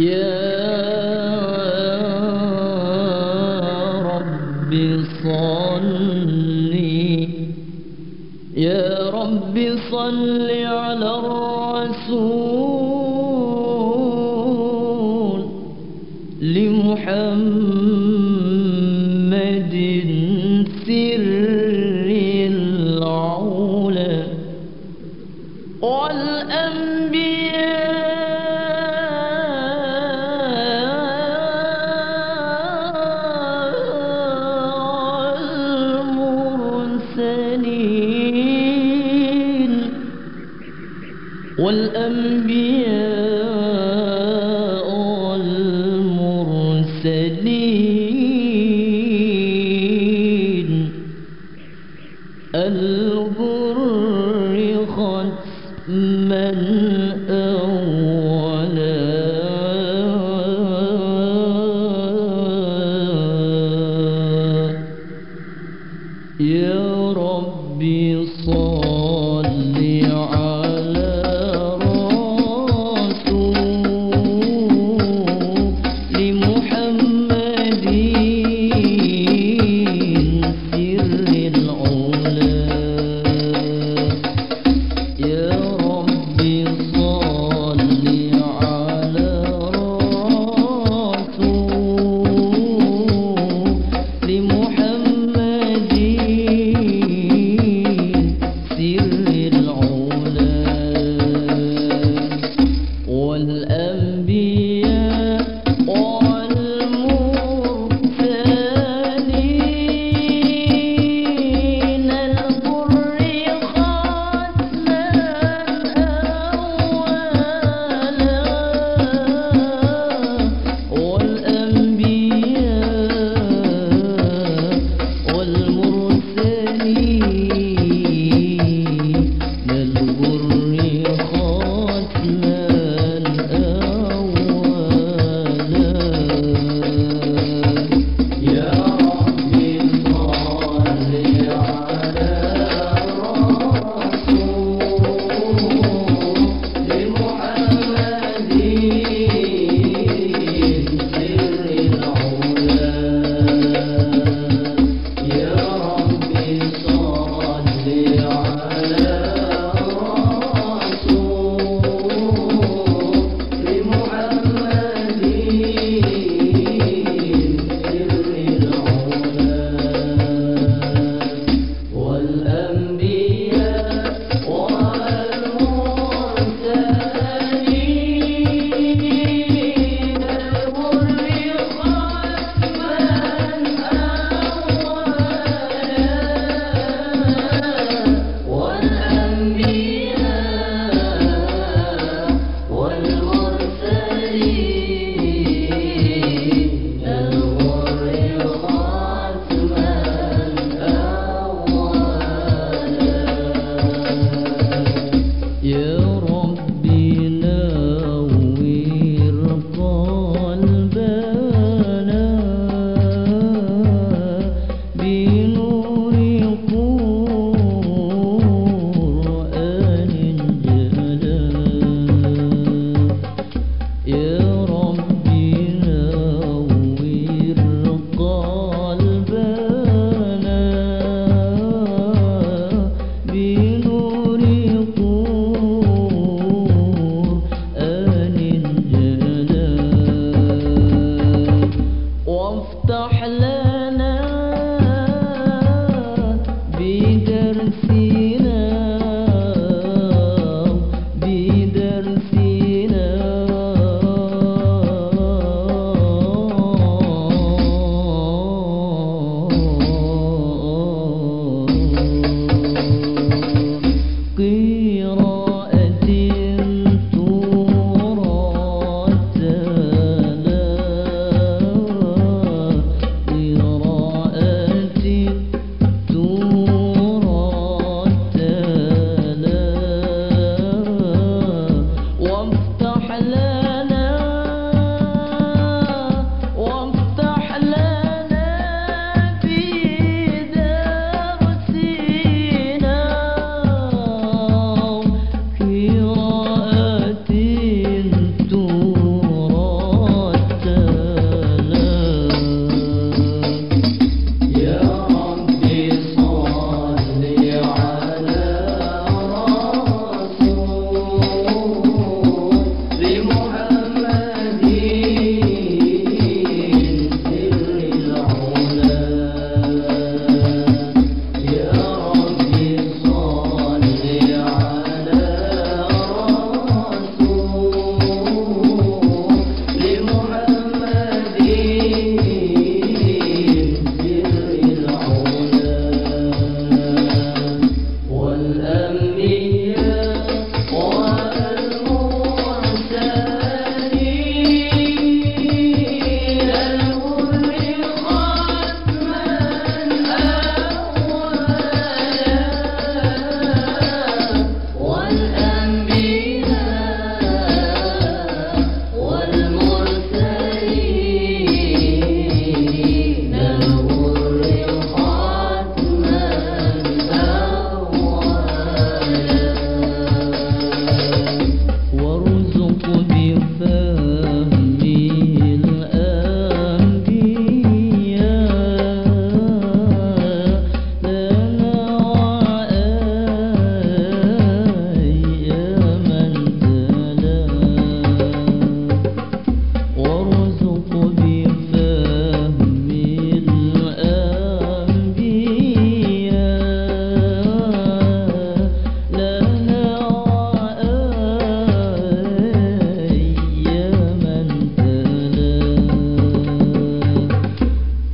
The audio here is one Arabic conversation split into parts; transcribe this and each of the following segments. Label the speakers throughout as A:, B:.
A: يا رب صل يا رب صل على الرسول.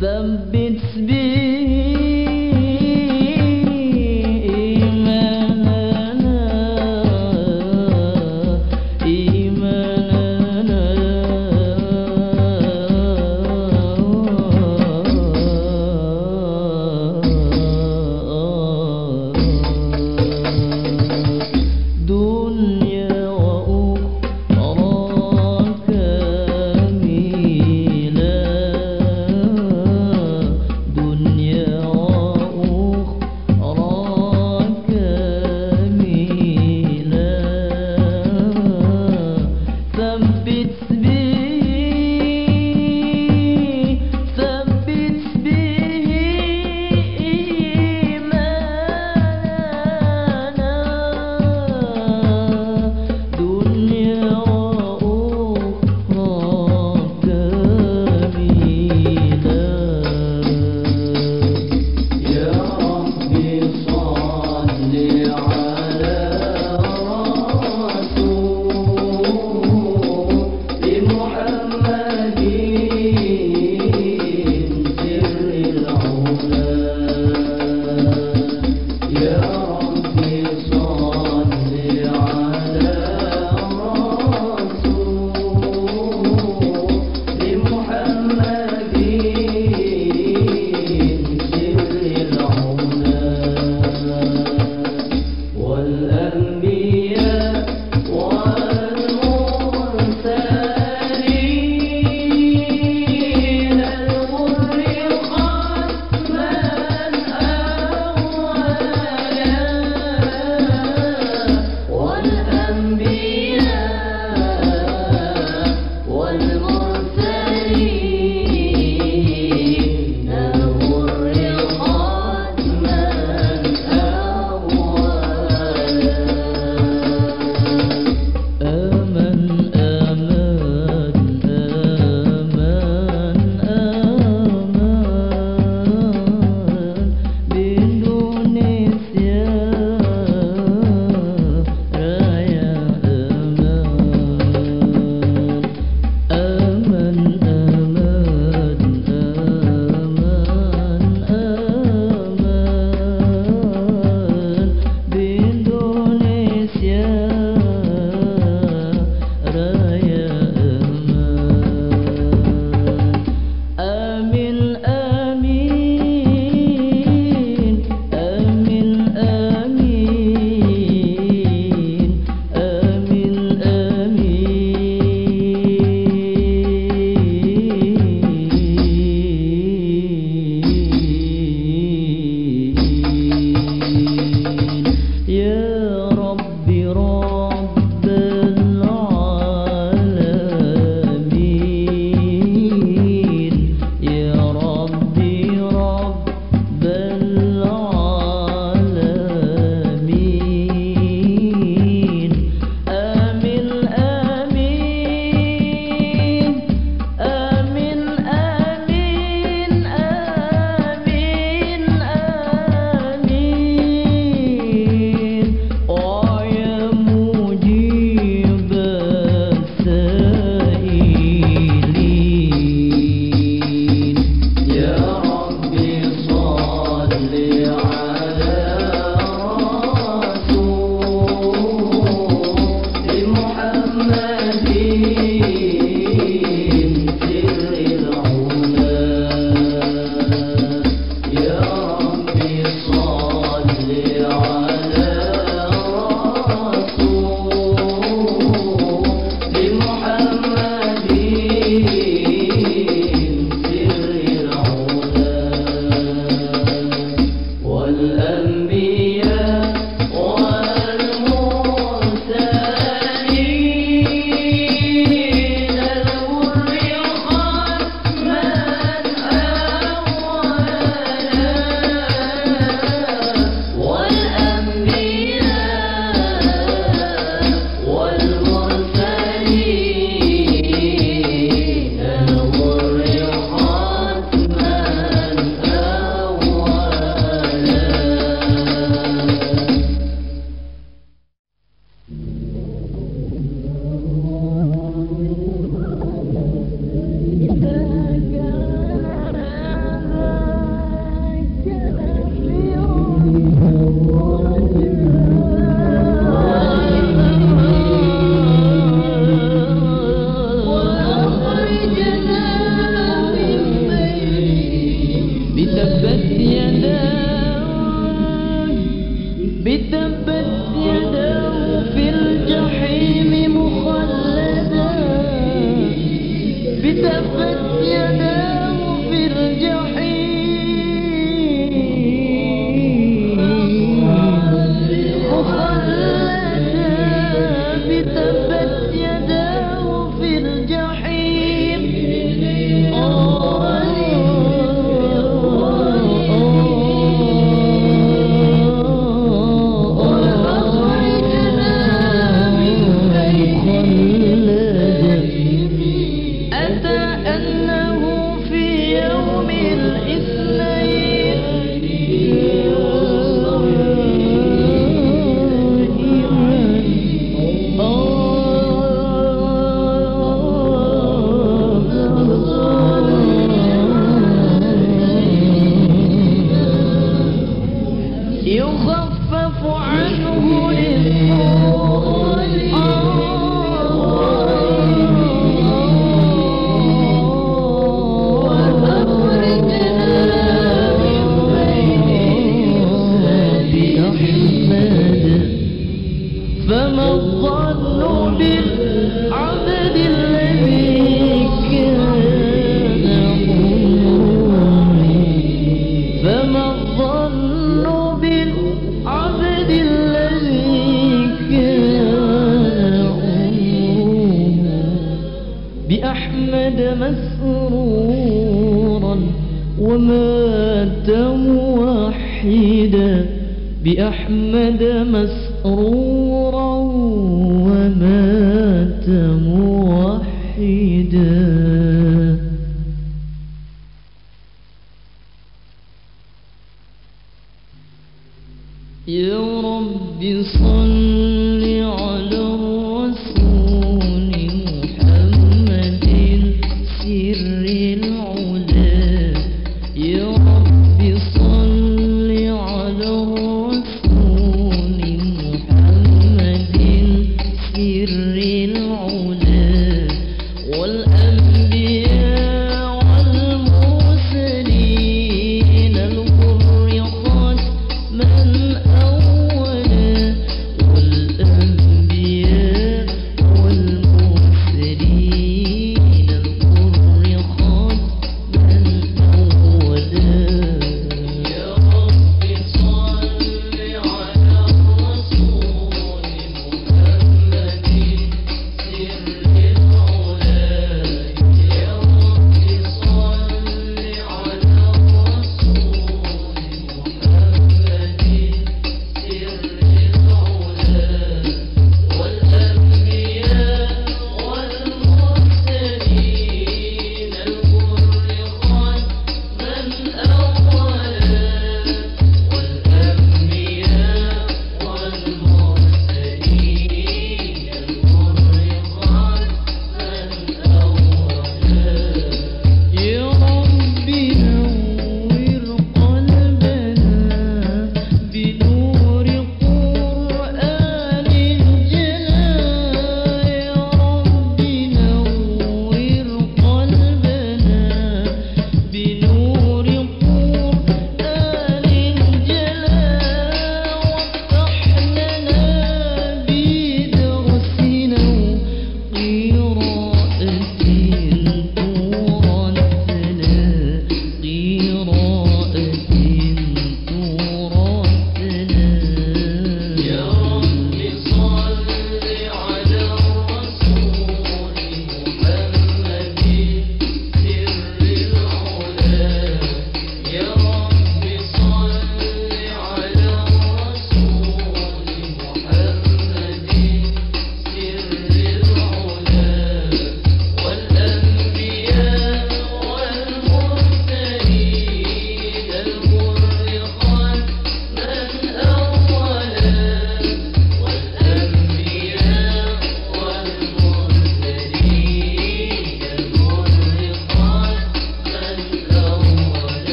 A: the ومات موحدا بأحمد مسرورا ومات موحدا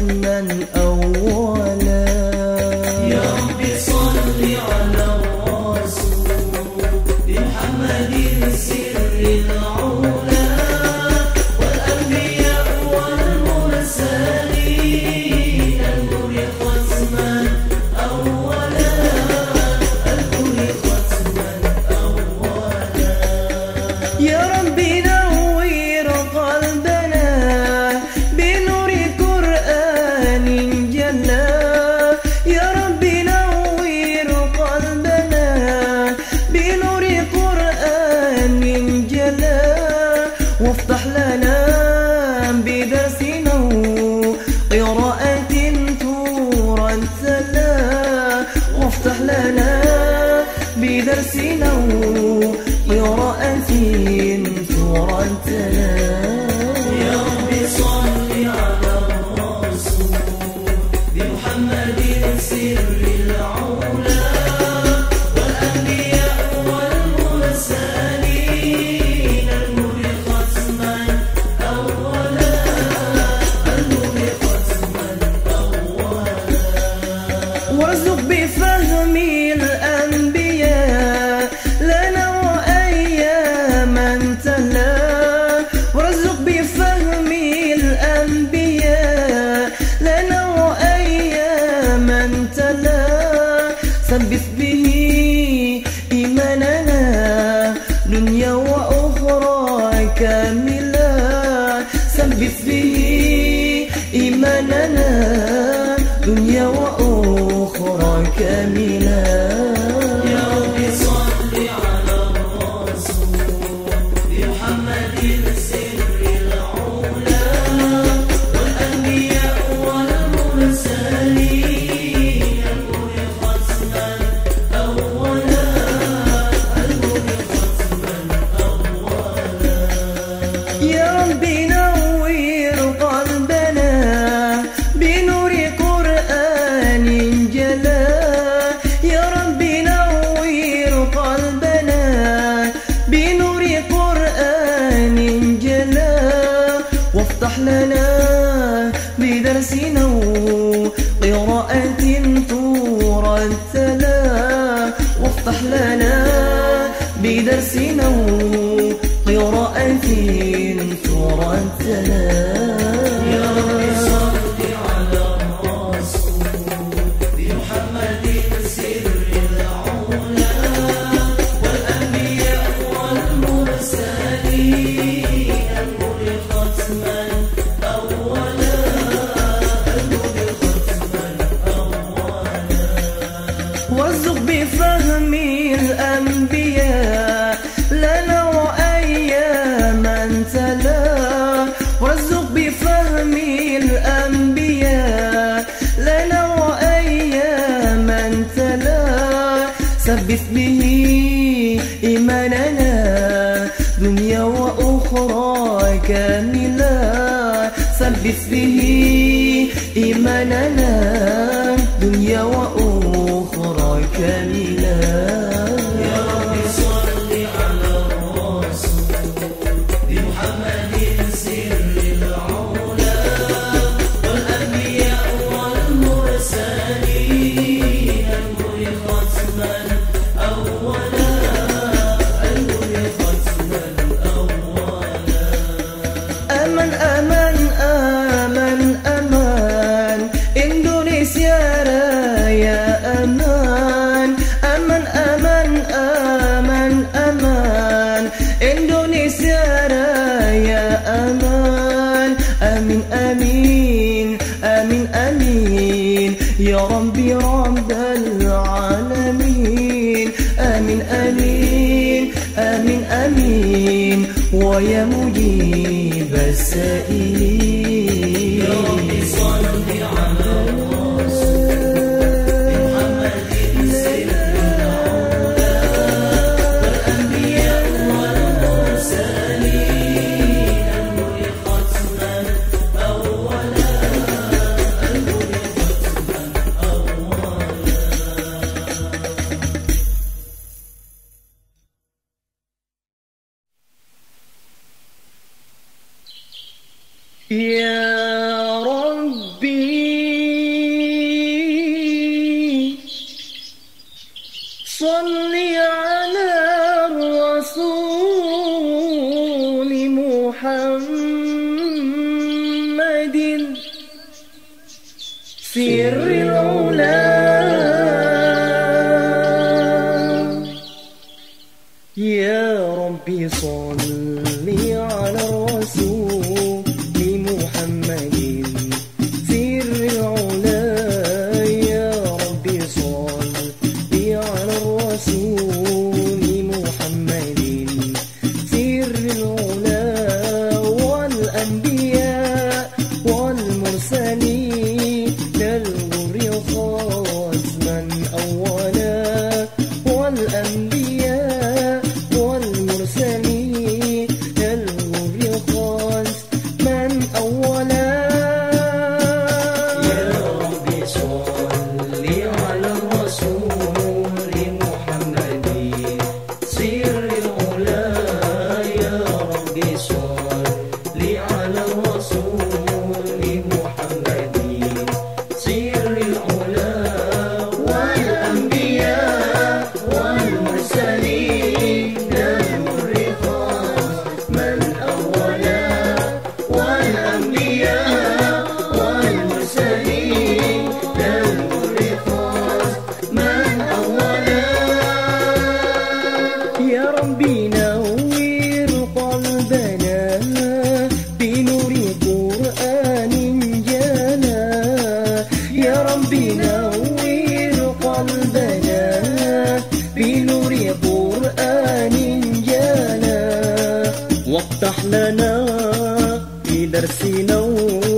B: المرسلين الكل بدرسنا قراءة ترتنا
A: 我也
B: 默 Ooh.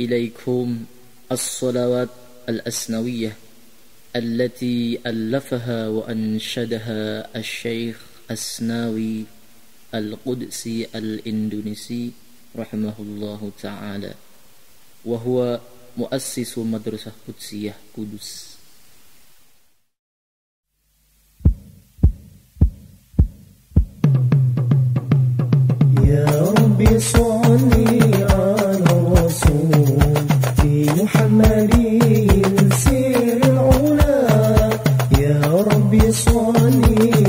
B: إليكم الصلوات الأسنوية التي ألفها وأنشدها الشيخ أسناوي القدسي الإندونيسي رحمه الله تعالى وهو مؤسس مدرسة قدسية قدس.
A: يا ربي صلي على في محمد سر العلا. يا ربي صلي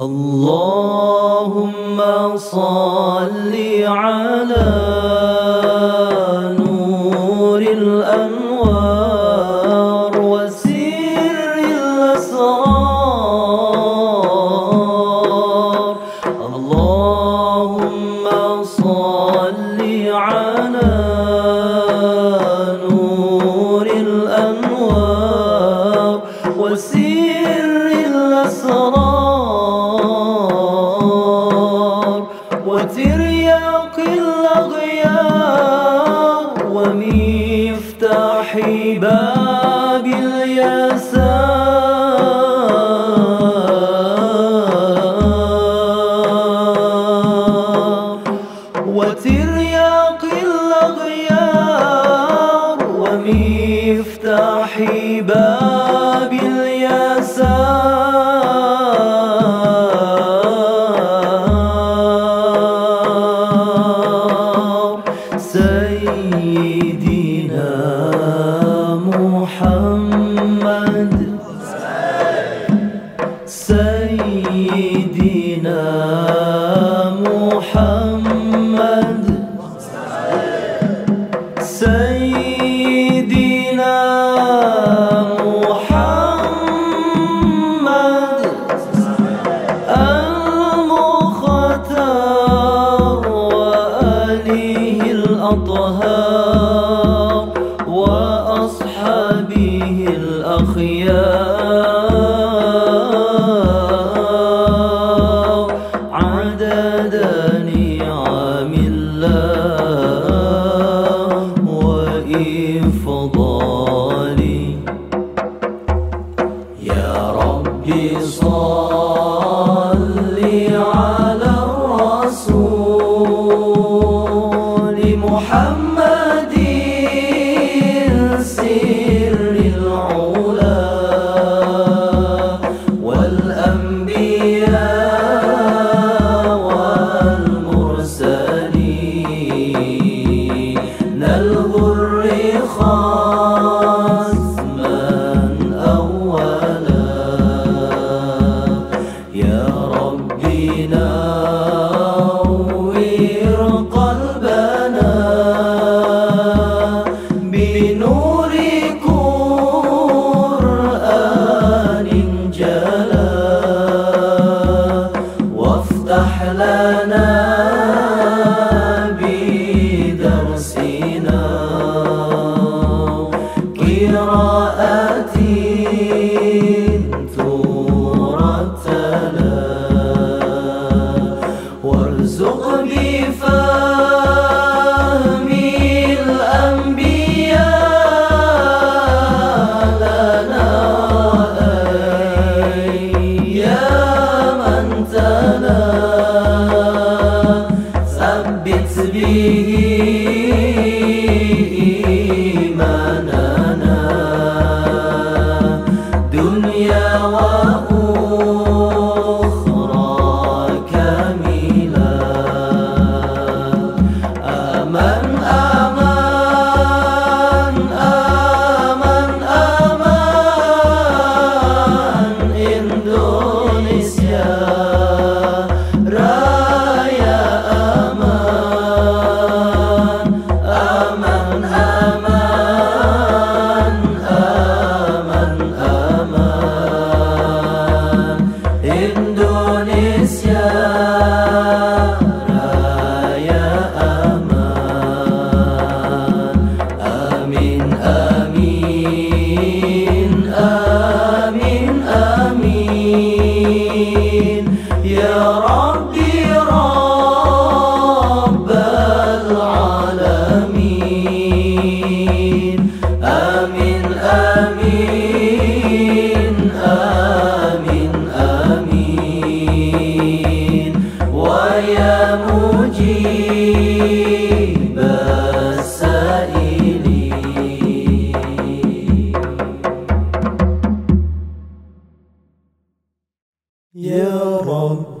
A: اللهم صل على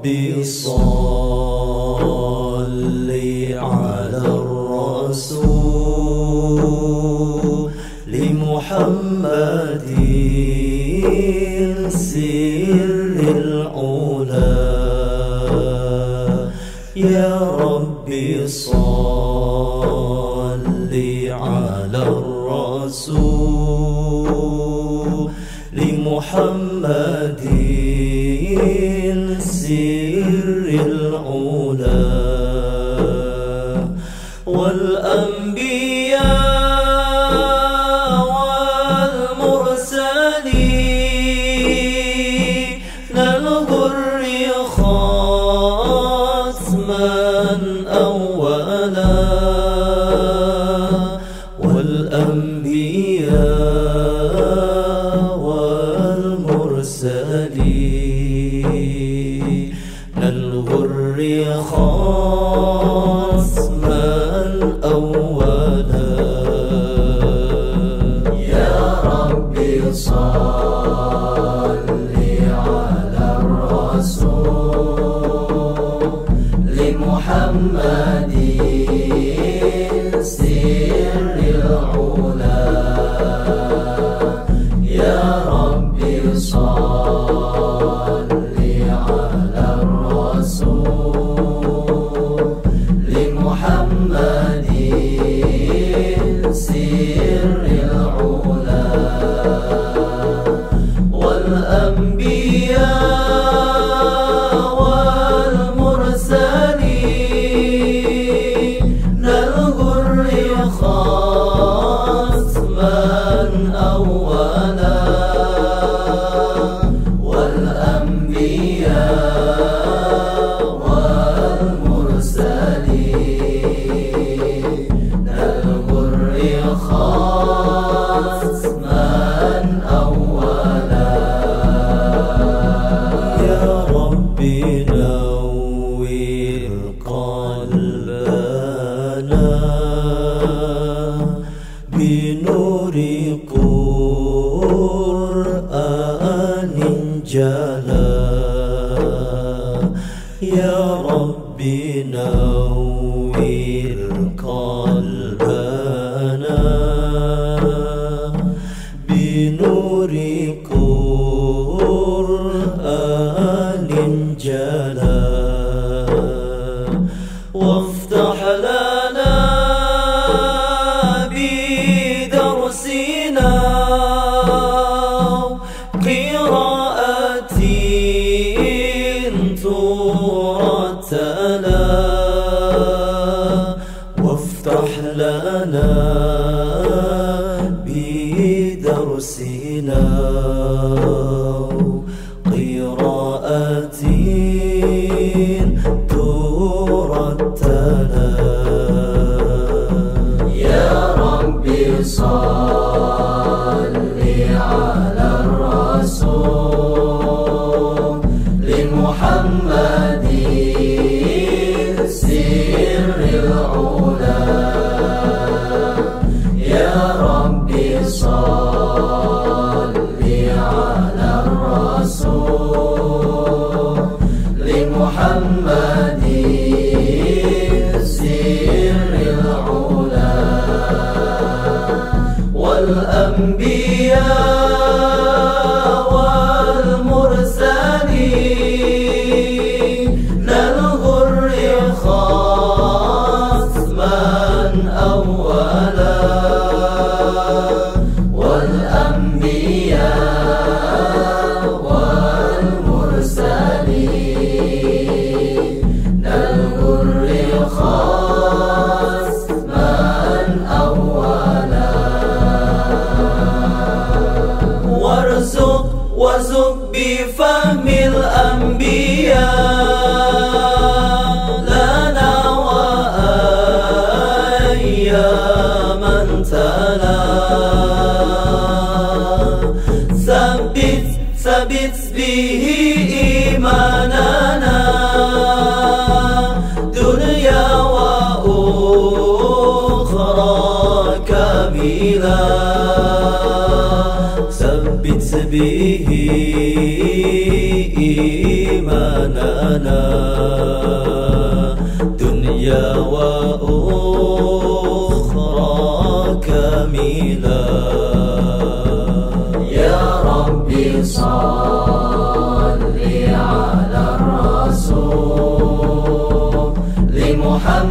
A: ربي صل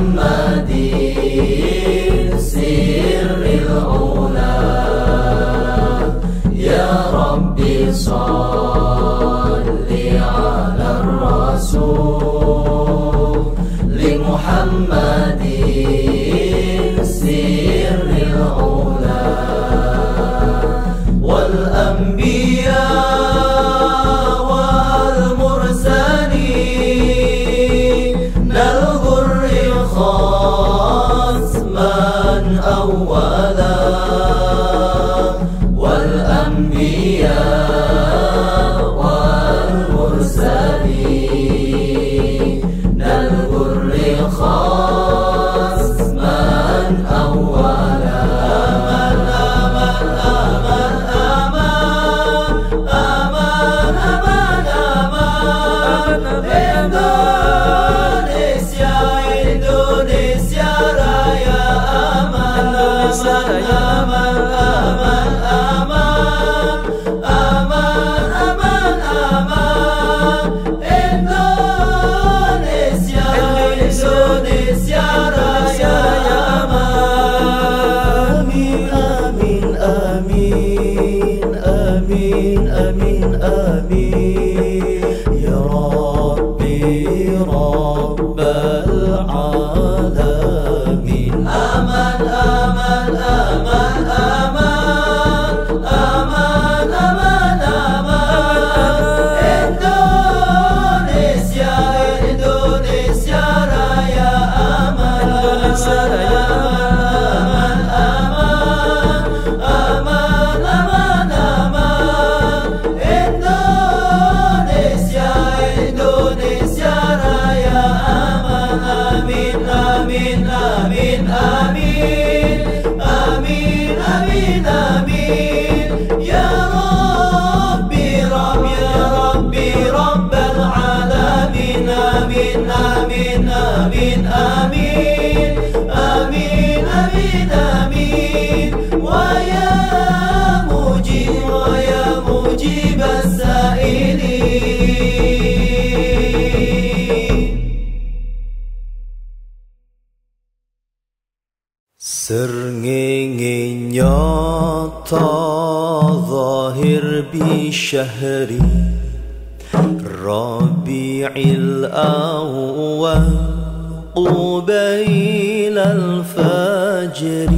A: Allahumma الشهر. الربيع الأول قبيل الفجر.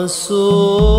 A: Rasul